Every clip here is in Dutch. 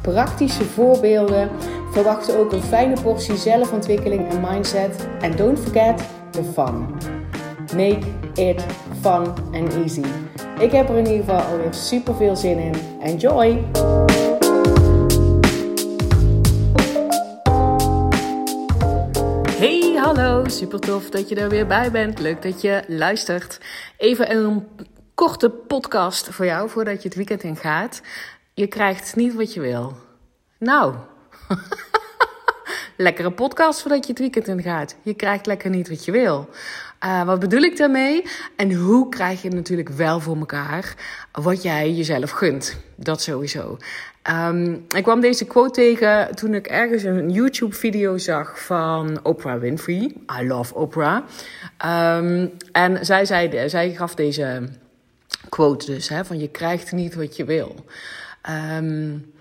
praktische voorbeelden. Verwacht ook een fijne portie zelfontwikkeling en mindset. En don't forget the fun. Make it fun and easy. Ik heb er in ieder geval alweer super veel zin in. Enjoy! Hey, hallo. Super tof dat je er weer bij bent. Leuk dat je luistert. Even een korte podcast voor jou voordat je het weekend in gaat. Je krijgt niet wat je wil. Nou, lekkere podcast voordat je het weekend in gaat. Je krijgt lekker niet wat je wil. Uh, wat bedoel ik daarmee? En hoe krijg je natuurlijk wel voor elkaar wat jij jezelf gunt? Dat sowieso. Um, ik kwam deze quote tegen toen ik ergens een YouTube-video zag van Oprah Winfrey. I love Oprah. Um, en zij, zei, zij gaf deze quote dus, hè, van je krijgt niet wat je wil. Um,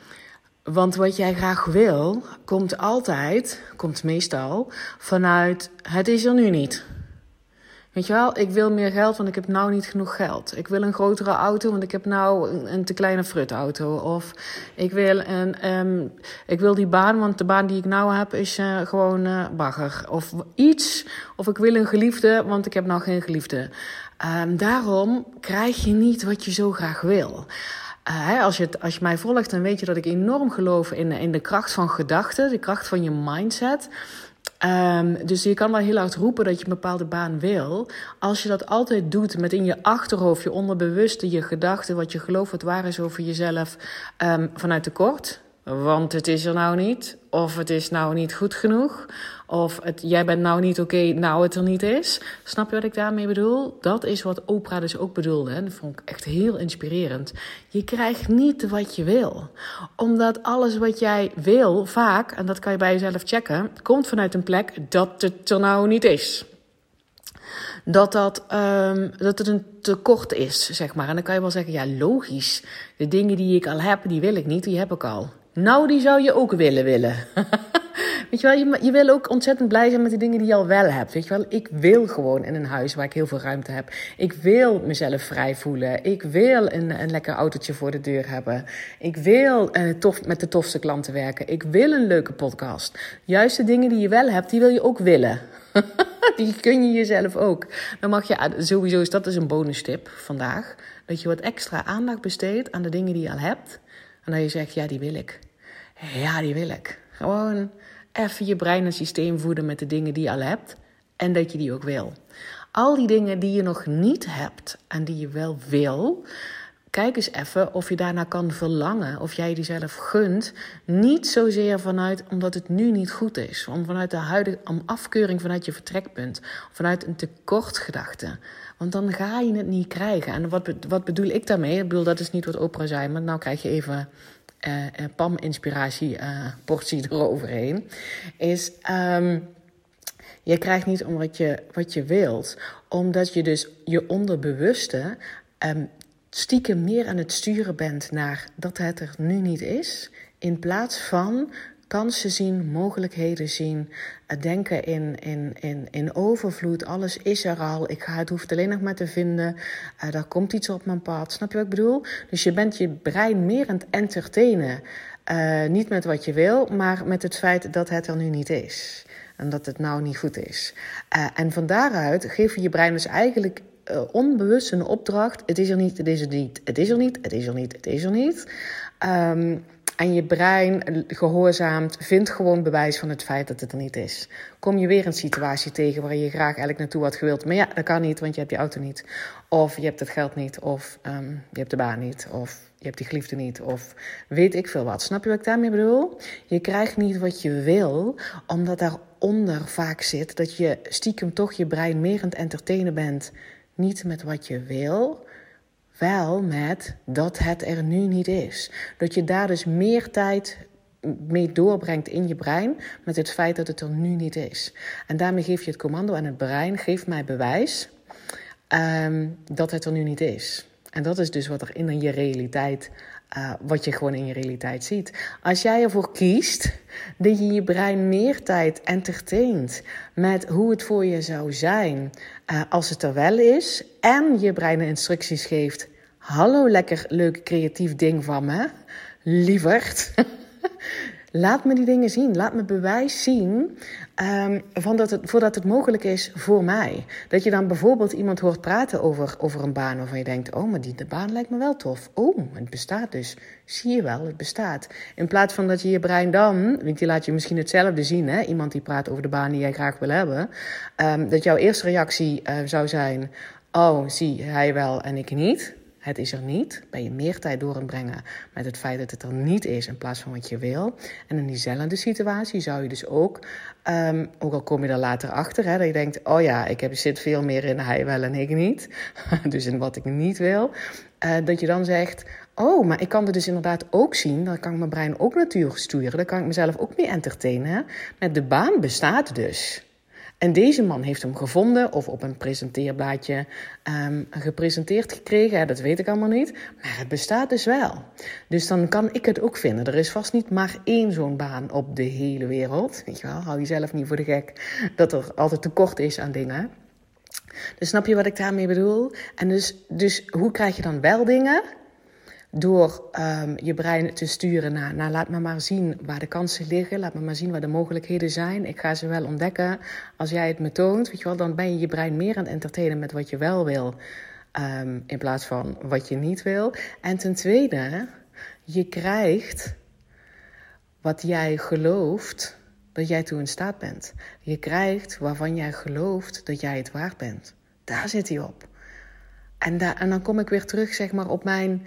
want wat jij graag wil, komt altijd, komt meestal, vanuit het is er nu niet. Weet je wel, ik wil meer geld, want ik heb nou niet genoeg geld. Ik wil een grotere auto, want ik heb nou een, te kleine frutauto. Of ik wil, een, um, ik wil die baan, want de baan die ik nou heb is uh, gewoon uh, bagger. Of iets, of ik wil een geliefde, want ik heb nou geen geliefde. Um, daarom krijg je niet wat je zo graag wil. Uh, als, je als je mij volgt, dan weet je dat ik enorm geloof in, in de kracht van gedachten, de kracht van je mindset. Um, dus je kan wel heel hard roepen dat je een bepaalde baan wil. Als je dat altijd doet met in je achterhoofd, je onderbewuste, je gedachten, wat je gelooft, wat waar is over jezelf, um, vanuit tekort. Want het is er nou niet. Of het is nou niet goed genoeg. Of het, jij bent nou niet oké, nou het er niet is. Snap je wat ik daarmee bedoel? Dat is wat Oprah dus ook bedoelde. En dat vond ik echt heel inspirerend. Je krijgt niet wat je wil. Omdat alles wat jij wil, vaak, en dat kan je bij jezelf checken, komt vanuit een plek dat het er nou niet is dat, dat, um, dat het een tekort is, zeg maar. En dan kan je wel zeggen, ja, logisch. De dingen die ik al heb, die wil ik niet, die heb ik al. Nou, die zou je ook willen willen. Weet je wel, je, je wil ook ontzettend blij zijn met de dingen die je al wel hebt. Weet je wel, ik wil gewoon in een huis waar ik heel veel ruimte heb. Ik wil mezelf vrij voelen. Ik wil een, een lekker autootje voor de deur hebben. Ik wil uh, tof, met de tofste klanten werken. Ik wil een leuke podcast. Juist de dingen die je wel hebt, die wil je ook willen. die kun je jezelf ook. Dan mag je, ah, sowieso is dat dus een bonus tip vandaag. Dat je wat extra aandacht besteedt aan de dingen die je al hebt. En dat je zegt, ja, die wil ik. Ja, die wil ik. Gewoon even je brein en systeem voeden met de dingen die je al hebt. En dat je die ook wil. Al die dingen die je nog niet hebt en die je wel wil, kijk eens even of je daarna kan verlangen. Of jij die zelf gunt. Niet zozeer vanuit omdat het nu niet goed is. Om vanuit de huidige afkeuring vanuit je vertrekpunt. Vanuit een tekortgedachte. Want dan ga je het niet krijgen. En wat, wat bedoel ik daarmee? Ik bedoel, dat is niet wat Oprah zei. Maar nou krijg je even uh, PAM-inspiratie uh, portie eroverheen. Is... Um, je krijgt niet om wat je, wat je wilt, omdat je dus je onderbewuste um, stiekem meer aan het sturen bent naar dat het er nu niet is, in plaats van kansen zien, mogelijkheden zien, denken in, in, in, in overvloed. Alles is er al. Ik ga het hoeft alleen nog maar te vinden. Uh, daar komt iets op mijn pad. Snap je wat ik bedoel? Dus je bent je brein meer aan het entertainen. Uh, niet met wat je wil, maar met het feit dat het er nu niet is. En dat het nou niet goed is. En van daaruit geef je je brein dus eigenlijk onbewust een opdracht. Het is er niet, het is er niet, het is er niet, het is er niet, het is er niet. Um, en je brein gehoorzaamt, vindt gewoon bewijs van het feit dat het er niet is. Kom je weer een situatie tegen waar je graag eigenlijk naartoe had gewild. Maar ja, dat kan niet, want je hebt die auto niet. Of je hebt het geld niet. Of um, je hebt de baan niet. Of je hebt die geliefde niet. Of weet ik veel wat. Snap je wat ik daarmee bedoel? Je krijgt niet wat je wil, omdat daaronder vaak zit dat je stiekem toch je brein meer aan het entertainen bent. Niet met wat je wil, wel met dat het er nu niet is. Dat je daar dus meer tijd mee doorbrengt in je brein met het feit dat het er nu niet is. En daarmee geef je het commando aan het brein: geef mij bewijs ehm, dat het er nu niet is. En dat is dus wat er in je realiteit, uh, wat je gewoon in je realiteit ziet. Als jij ervoor kiest dat je je brein meer tijd entertaint met hoe het voor je zou zijn uh, als het er wel is, en je brein instructies geeft: hallo, lekker leuk creatief ding van me, lieverd. Laat me die dingen zien. Laat me bewijs zien um, van dat het, voordat het mogelijk is voor mij. Dat je dan bijvoorbeeld iemand hoort praten over, over een baan waarvan je denkt: Oh, maar die de baan lijkt me wel tof. Oh, het bestaat dus. Zie je wel, het bestaat. In plaats van dat je je brein dan, want die laat je misschien hetzelfde zien, hè? iemand die praat over de baan die jij graag wil hebben, um, dat jouw eerste reactie uh, zou zijn: Oh, zie hij wel en ik niet het is er niet, ben je meer tijd door brengen met het feit dat het er niet is in plaats van wat je wil. En in diezelfde situatie zou je dus ook, um, ook al kom je er later achter, hè, dat je denkt: oh ja, ik heb, zit veel meer in hij wel en ik niet. dus in wat ik niet wil. Uh, dat je dan zegt: oh, maar ik kan er dus inderdaad ook zien, dan kan ik mijn brein ook natuurlijk sturen, dan kan ik mezelf ook mee entertainen. Met de baan bestaat dus. En deze man heeft hem gevonden of op een presenteerblaadje um, gepresenteerd gekregen. Dat weet ik allemaal niet. Maar het bestaat dus wel. Dus dan kan ik het ook vinden. Er is vast niet maar één zo'n baan op de hele wereld. Weet je wel, hou jezelf niet voor de gek dat er altijd tekort is aan dingen. Dus snap je wat ik daarmee bedoel? En dus, dus hoe krijg je dan wel dingen? Door um, je brein te sturen naar, nou, laat me maar zien waar de kansen liggen, laat me maar zien waar de mogelijkheden zijn. Ik ga ze wel ontdekken. Als jij het me toont, weet je wel, dan ben je je brein meer aan het entertainen met wat je wel wil, um, in plaats van wat je niet wil. En ten tweede, je krijgt wat jij gelooft dat jij toe in staat bent. Je krijgt waarvan jij gelooft dat jij het waard bent. Daar zit hij op. En, en dan kom ik weer terug, zeg maar, op mijn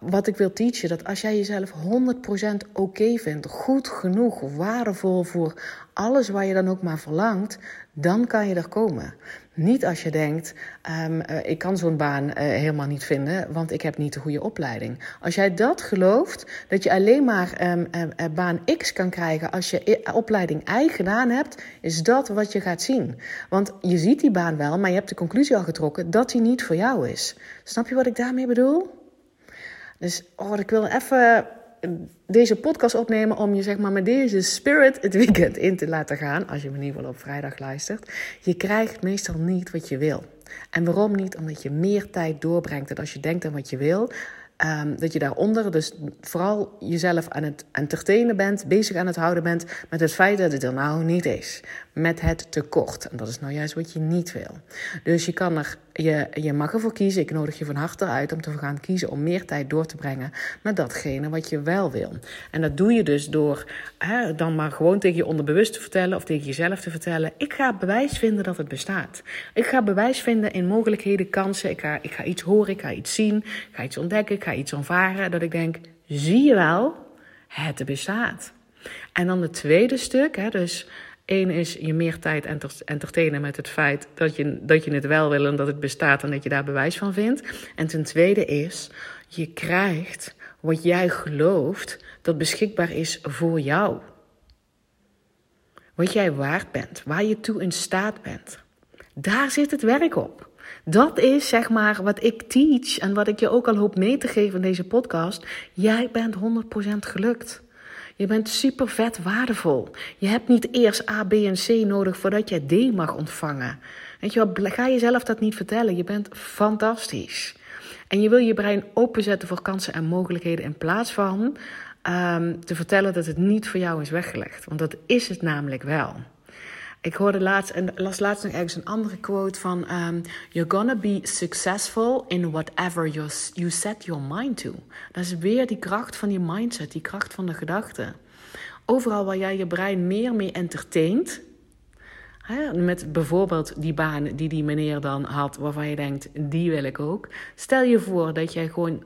wat ik wil teachen, dat als jij jezelf 100% oké vindt, goed genoeg, waardevol voor alles waar je dan ook maar verlangt, dan kan je er komen. Niet als je denkt, um, uh, ik kan zo'n baan uh, helemaal niet vinden, want ik heb niet de goede opleiding. Als jij dat gelooft, dat je alleen maar um, uh, baan X kan krijgen als je opleiding Y gedaan hebt, is dat wat je gaat zien. Want je ziet die baan wel, maar je hebt de conclusie al getrokken dat die niet voor jou is. Snap je wat ik daarmee bedoel? Dus oh, ik wil even deze podcast opnemen om je zeg maar met deze spirit het weekend in te laten gaan. Als je me in op vrijdag luistert. Je krijgt meestal niet wat je wil. En waarom niet? Omdat je meer tijd doorbrengt. En als je denkt aan wat je wil, Um, dat je daaronder dus vooral jezelf aan het entertainen bent, bezig aan het houden bent met het feit dat het er nou niet is. Met het tekort. En dat is nou juist wat je niet wil. Dus je, kan er, je, je mag ervoor kiezen. Ik nodig je van harte uit om te gaan kiezen om meer tijd door te brengen met datgene wat je wel wil. En dat doe je dus door hè, dan maar gewoon tegen je onderbewust te vertellen of tegen jezelf te vertellen: ik ga bewijs vinden dat het bestaat. Ik ga bewijs vinden in mogelijkheden, kansen. Ik ga, ik ga iets horen, ik ga iets zien, ik ga iets ontdekken, ik ga iets aanvaren. Dat ik denk: zie je wel, het bestaat. En dan het tweede stuk, hè, dus Eén is je meer tijd entertainen met het feit dat je, dat je het wel wil en dat het bestaat en dat je daar bewijs van vindt. En ten tweede is, je krijgt wat jij gelooft dat beschikbaar is voor jou. Wat jij waard bent, waar je toe in staat bent. Daar zit het werk op. Dat is zeg maar wat ik teach en wat ik je ook al hoop mee te geven in deze podcast. Jij bent 100% gelukt. Je bent super vet waardevol. Je hebt niet eerst A, B en C nodig voordat je D mag ontvangen. Weet je wel, ga jezelf dat niet vertellen. Je bent fantastisch. En je wil je brein openzetten voor kansen en mogelijkheden in plaats van um, te vertellen dat het niet voor jou is weggelegd. Want dat is het namelijk wel. Ik hoorde laatst en las laatst nog ergens een andere quote van um, You're gonna be successful in whatever you, you set your mind to. Dat is weer die kracht van die mindset, die kracht van de gedachte. Overal waar jij je brein meer mee entertaint, hè, met bijvoorbeeld die baan die die meneer dan had, waarvan je denkt, die wil ik ook. Stel je voor dat jij gewoon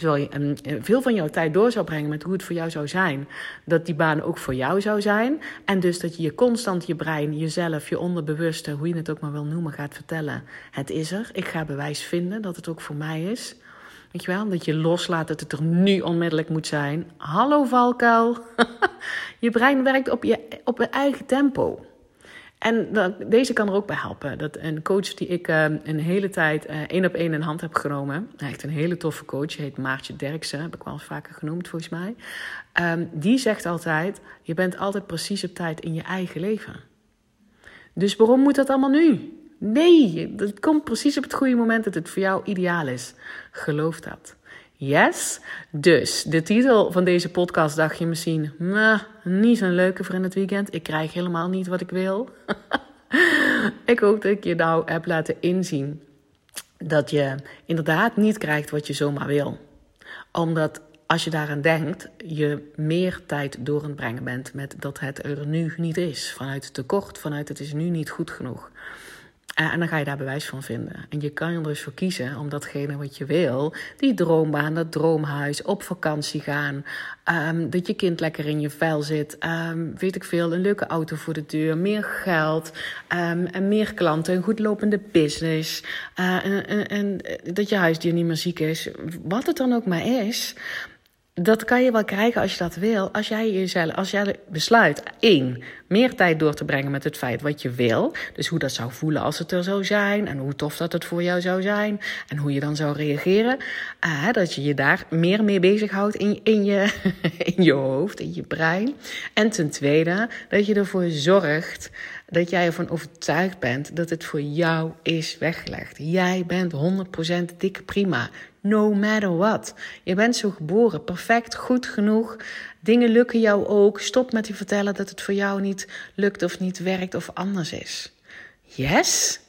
Terwijl je veel van jouw tijd door zou brengen met hoe het voor jou zou zijn. Dat die baan ook voor jou zou zijn. En dus dat je je constant je brein, jezelf, je onderbewuste, hoe je het ook maar wil noemen, gaat vertellen. Het is er. Ik ga bewijs vinden dat het ook voor mij is. Weet je wel, dat je loslaat dat het er nu onmiddellijk moet zijn. Hallo valkuil. je brein werkt op je, op je eigen tempo. En deze kan er ook bij helpen. Dat een coach die ik uh, een hele tijd uh, één op één in hand heb genomen. Echt een hele toffe coach. Heet Maartje Derksen. Heb ik wel vaker genoemd volgens mij. Um, die zegt altijd: Je bent altijd precies op tijd in je eigen leven. Dus waarom moet dat allemaal nu? Nee, het komt precies op het goede moment dat het voor jou ideaal is. Geloof dat. Yes? Dus de titel van deze podcast dacht je misschien, niet zo'n leuke voor in het weekend. Ik krijg helemaal niet wat ik wil. ik hoop dat ik je nou heb laten inzien dat je inderdaad niet krijgt wat je zomaar wil. Omdat als je daaraan denkt, je meer tijd door het brengen bent met dat het er nu niet is. Vanuit tekort, vanuit het is nu niet goed genoeg. Eh, en dan ga je daar bewijs van vinden. En je kan er dus voor kiezen om datgene wat je wil, die droombaan, dat droomhuis, op vakantie gaan, um, dat je kind lekker in je vel zit, um, weet ik veel, een leuke auto voor de deur, meer geld, um, en meer klanten, een goed lopende business, uh, en, en, en dat je huisdier niet meer ziek is, wat het dan ook maar is dat kan je wel krijgen als je dat wil. Als jij jezelf, als jij besluit, één, meer tijd door te brengen met het feit wat je wil. Dus hoe dat zou voelen als het er zou zijn. En hoe tof dat het voor jou zou zijn. En hoe je dan zou reageren. Uh, dat je je daar meer mee bezighoudt in, in, je, in je hoofd, in je brein. En ten tweede, dat je ervoor zorgt dat jij ervan overtuigd bent dat het voor jou is weggelegd. Jij bent 100% dik prima. No matter what. Je bent zo geboren, perfect, goed genoeg. Dingen lukken jou ook. Stop met je vertellen dat het voor jou niet lukt of niet werkt of anders is. Yes?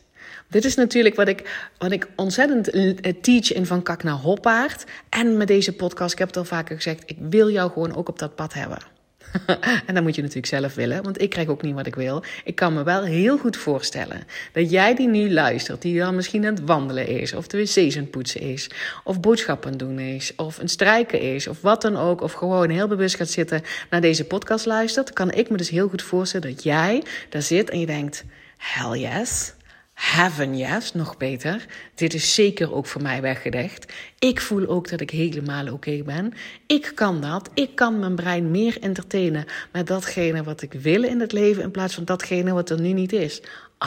Dit is natuurlijk wat ik, wat ik ontzettend eh, teach in Van Kak naar Hoppaard. En met deze podcast, ik heb het al vaker gezegd, ik wil jou gewoon ook op dat pad hebben. en dat moet je natuurlijk zelf willen, want ik krijg ook niet wat ik wil. Ik kan me wel heel goed voorstellen dat jij die nu luistert, die dan misschien aan het wandelen is, of de wc's aan het poetsen is, of boodschappen doen is, of een strijken is, of wat dan ook, of gewoon heel bewust gaat zitten naar deze podcast luistert, kan ik me dus heel goed voorstellen dat jij daar zit en je denkt: hell yes heaven yes, nog beter. Dit is zeker ook voor mij weggelegd. Ik voel ook dat ik helemaal oké ben. Ik kan dat. Ik kan mijn brein meer entertainen met datgene wat ik wil in het leven in plaats van datgene wat er nu niet is.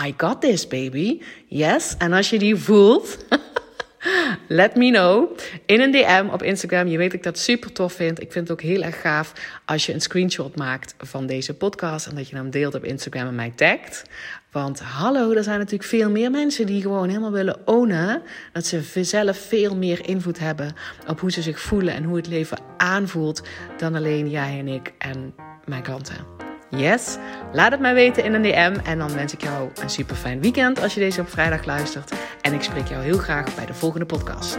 I got this, baby. Yes. En als je die voelt. Let me know. In een DM op Instagram. Je weet dat ik dat super tof vind. Ik vind het ook heel erg gaaf als je een screenshot maakt van deze podcast. En dat je hem deelt op Instagram en mij tagt. Want hallo, er zijn natuurlijk veel meer mensen die gewoon helemaal willen ownen. Dat ze zelf veel meer invloed hebben op hoe ze zich voelen en hoe het leven aanvoelt. Dan alleen jij en ik en mijn klanten. Yes? Laat het mij weten in een DM. En dan wens ik jou een super fijn weekend als je deze op vrijdag luistert. En ik spreek jou heel graag bij de volgende podcast.